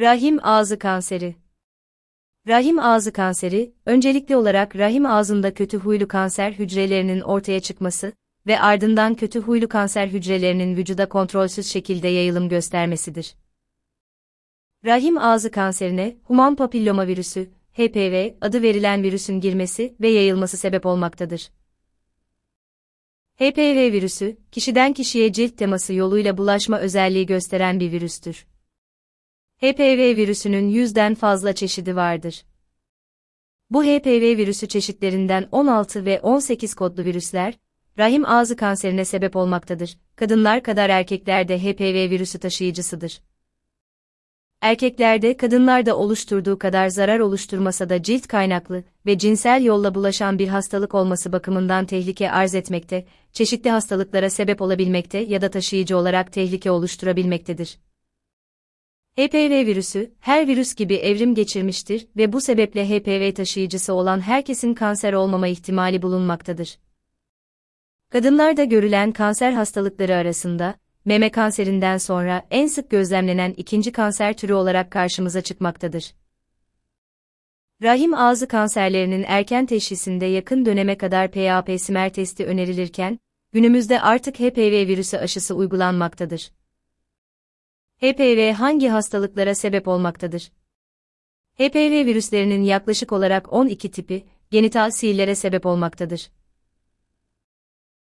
Rahim ağzı kanseri Rahim ağzı kanseri, öncelikli olarak rahim ağzında kötü huylu kanser hücrelerinin ortaya çıkması ve ardından kötü huylu kanser hücrelerinin vücuda kontrolsüz şekilde yayılım göstermesidir. Rahim ağzı kanserine human papilloma virüsü, HPV adı verilen virüsün girmesi ve yayılması sebep olmaktadır. HPV virüsü, kişiden kişiye cilt teması yoluyla bulaşma özelliği gösteren bir virüstür. HPV virüsünün yüzden fazla çeşidi vardır. Bu HPV virüsü çeşitlerinden 16 ve 18 kodlu virüsler, rahim ağzı kanserine sebep olmaktadır. Kadınlar kadar erkekler de HPV virüsü taşıyıcısıdır. Erkeklerde kadınlarda oluşturduğu kadar zarar oluşturmasa da cilt kaynaklı ve cinsel yolla bulaşan bir hastalık olması bakımından tehlike arz etmekte, çeşitli hastalıklara sebep olabilmekte ya da taşıyıcı olarak tehlike oluşturabilmektedir. HPV virüsü, her virüs gibi evrim geçirmiştir ve bu sebeple HPV taşıyıcısı olan herkesin kanser olmama ihtimali bulunmaktadır. Kadınlarda görülen kanser hastalıkları arasında, meme kanserinden sonra en sık gözlemlenen ikinci kanser türü olarak karşımıza çıkmaktadır. Rahim ağzı kanserlerinin erken teşhisinde yakın döneme kadar PAP-Smer testi önerilirken, günümüzde artık HPV virüsü aşısı uygulanmaktadır. HPV hangi hastalıklara sebep olmaktadır? HPV virüslerinin yaklaşık olarak 12 tipi, genital sihirlere sebep olmaktadır.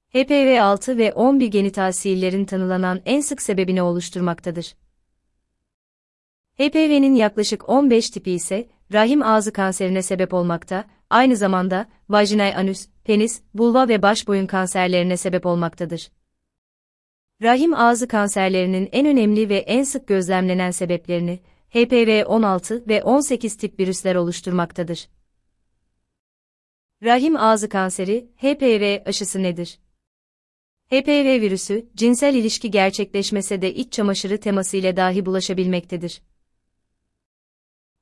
HPV 6 ve 11 genital sihirlerin tanılanan en sık sebebini oluşturmaktadır. HPV'nin yaklaşık 15 tipi ise, rahim ağzı kanserine sebep olmakta, aynı zamanda, vajinal anüs, penis, vulva ve baş boyun kanserlerine sebep olmaktadır. Rahim ağzı kanserlerinin en önemli ve en sık gözlemlenen sebeplerini, HPV 16 ve 18 tip virüsler oluşturmaktadır. Rahim ağzı kanseri, HPV aşısı nedir? HPV virüsü, cinsel ilişki gerçekleşmese de iç çamaşırı teması ile dahi bulaşabilmektedir.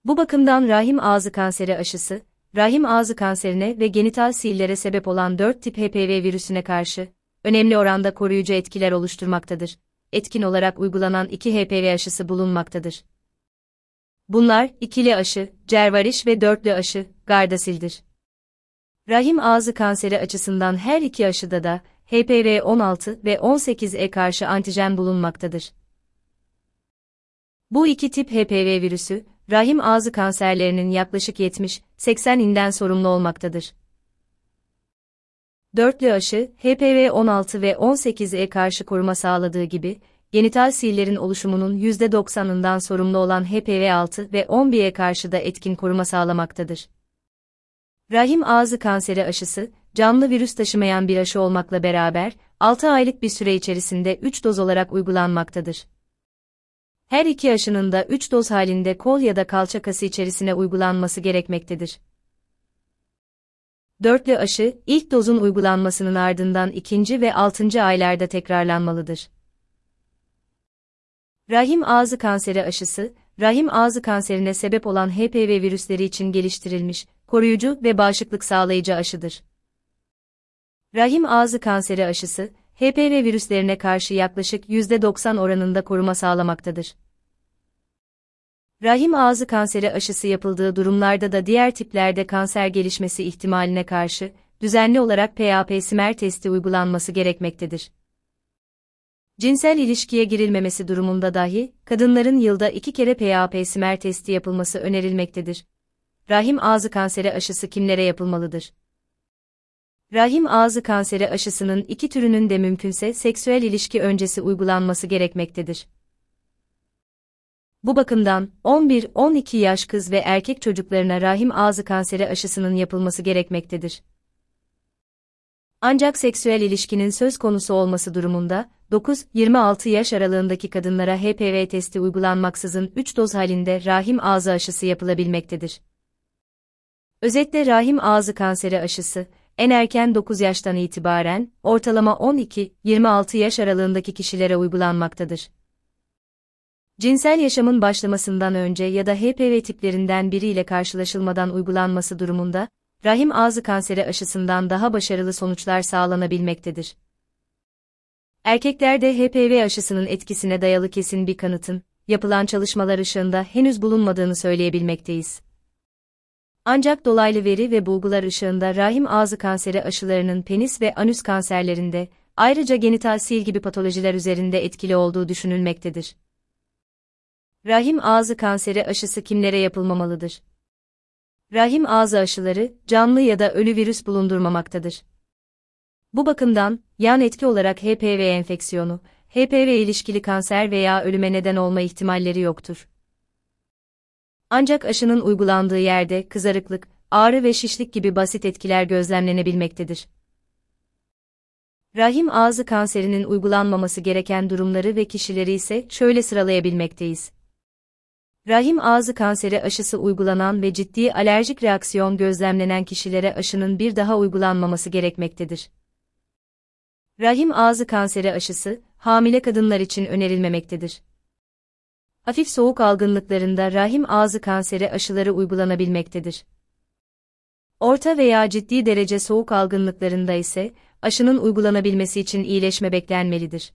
Bu bakımdan rahim ağzı kanseri aşısı, rahim ağzı kanserine ve genital sihirlere sebep olan 4 tip HPV virüsüne karşı, önemli oranda koruyucu etkiler oluşturmaktadır. Etkin olarak uygulanan iki HPV aşısı bulunmaktadır. Bunlar, ikili aşı, cervariş ve dörtlü aşı, Gardasil'dir. Rahim ağzı kanseri açısından her iki aşıda da, HPV 16 ve 18'e karşı antijen bulunmaktadır. Bu iki tip HPV virüsü, rahim ağzı kanserlerinin yaklaşık 70-80'inden sorumlu olmaktadır. Dörtlü aşı, HPV 16 ve 18'e karşı koruma sağladığı gibi, genital sihirlerin oluşumunun %90'ından sorumlu olan HPV 6 ve 11'e karşı da etkin koruma sağlamaktadır. Rahim ağzı kanseri aşısı, canlı virüs taşımayan bir aşı olmakla beraber, 6 aylık bir süre içerisinde 3 doz olarak uygulanmaktadır. Her iki aşının da 3 doz halinde kol ya da kalça kası içerisine uygulanması gerekmektedir. Dörtlü aşı, ilk dozun uygulanmasının ardından ikinci ve altıncı aylarda tekrarlanmalıdır. Rahim ağzı kanseri aşısı, rahim ağzı kanserine sebep olan HPV virüsleri için geliştirilmiş, koruyucu ve bağışıklık sağlayıcı aşıdır. Rahim ağzı kanseri aşısı, HPV virüslerine karşı yaklaşık %90 oranında koruma sağlamaktadır. Rahim ağzı kanseri aşısı yapıldığı durumlarda da diğer tiplerde kanser gelişmesi ihtimaline karşı, düzenli olarak PAP-Smer testi uygulanması gerekmektedir. Cinsel ilişkiye girilmemesi durumunda dahi, kadınların yılda iki kere PAP-Smer testi yapılması önerilmektedir. Rahim ağzı kanseri aşısı kimlere yapılmalıdır? Rahim ağzı kanseri aşısının iki türünün de mümkünse seksüel ilişki öncesi uygulanması gerekmektedir. Bu bakımdan 11-12 yaş kız ve erkek çocuklarına rahim ağzı kanseri aşısının yapılması gerekmektedir. Ancak seksüel ilişkinin söz konusu olması durumunda 9-26 yaş aralığındaki kadınlara HPV testi uygulanmaksızın 3 doz halinde rahim ağzı aşısı yapılabilmektedir. Özetle rahim ağzı kanseri aşısı, en erken 9 yaştan itibaren, ortalama 12-26 yaş aralığındaki kişilere uygulanmaktadır. Cinsel yaşamın başlamasından önce ya da HPV tiplerinden biriyle karşılaşılmadan uygulanması durumunda, rahim ağzı kanseri aşısından daha başarılı sonuçlar sağlanabilmektedir. Erkeklerde HPV aşısının etkisine dayalı kesin bir kanıtın, yapılan çalışmalar ışığında henüz bulunmadığını söyleyebilmekteyiz. Ancak dolaylı veri ve bulgular ışığında rahim ağzı kanseri aşılarının penis ve anüs kanserlerinde, ayrıca genital sil gibi patolojiler üzerinde etkili olduğu düşünülmektedir. Rahim ağzı kanseri aşısı kimlere yapılmamalıdır? Rahim ağzı aşıları, canlı ya da ölü virüs bulundurmamaktadır. Bu bakımdan, yan etki olarak HPV enfeksiyonu, HPV ilişkili kanser veya ölüme neden olma ihtimalleri yoktur. Ancak aşının uygulandığı yerde kızarıklık, ağrı ve şişlik gibi basit etkiler gözlemlenebilmektedir. Rahim ağzı kanserinin uygulanmaması gereken durumları ve kişileri ise şöyle sıralayabilmekteyiz. Rahim ağzı kanseri aşısı uygulanan ve ciddi alerjik reaksiyon gözlemlenen kişilere aşının bir daha uygulanmaması gerekmektedir. Rahim ağzı kanseri aşısı, hamile kadınlar için önerilmemektedir. Hafif soğuk algınlıklarında rahim ağzı kanseri aşıları uygulanabilmektedir. Orta veya ciddi derece soğuk algınlıklarında ise, aşının uygulanabilmesi için iyileşme beklenmelidir.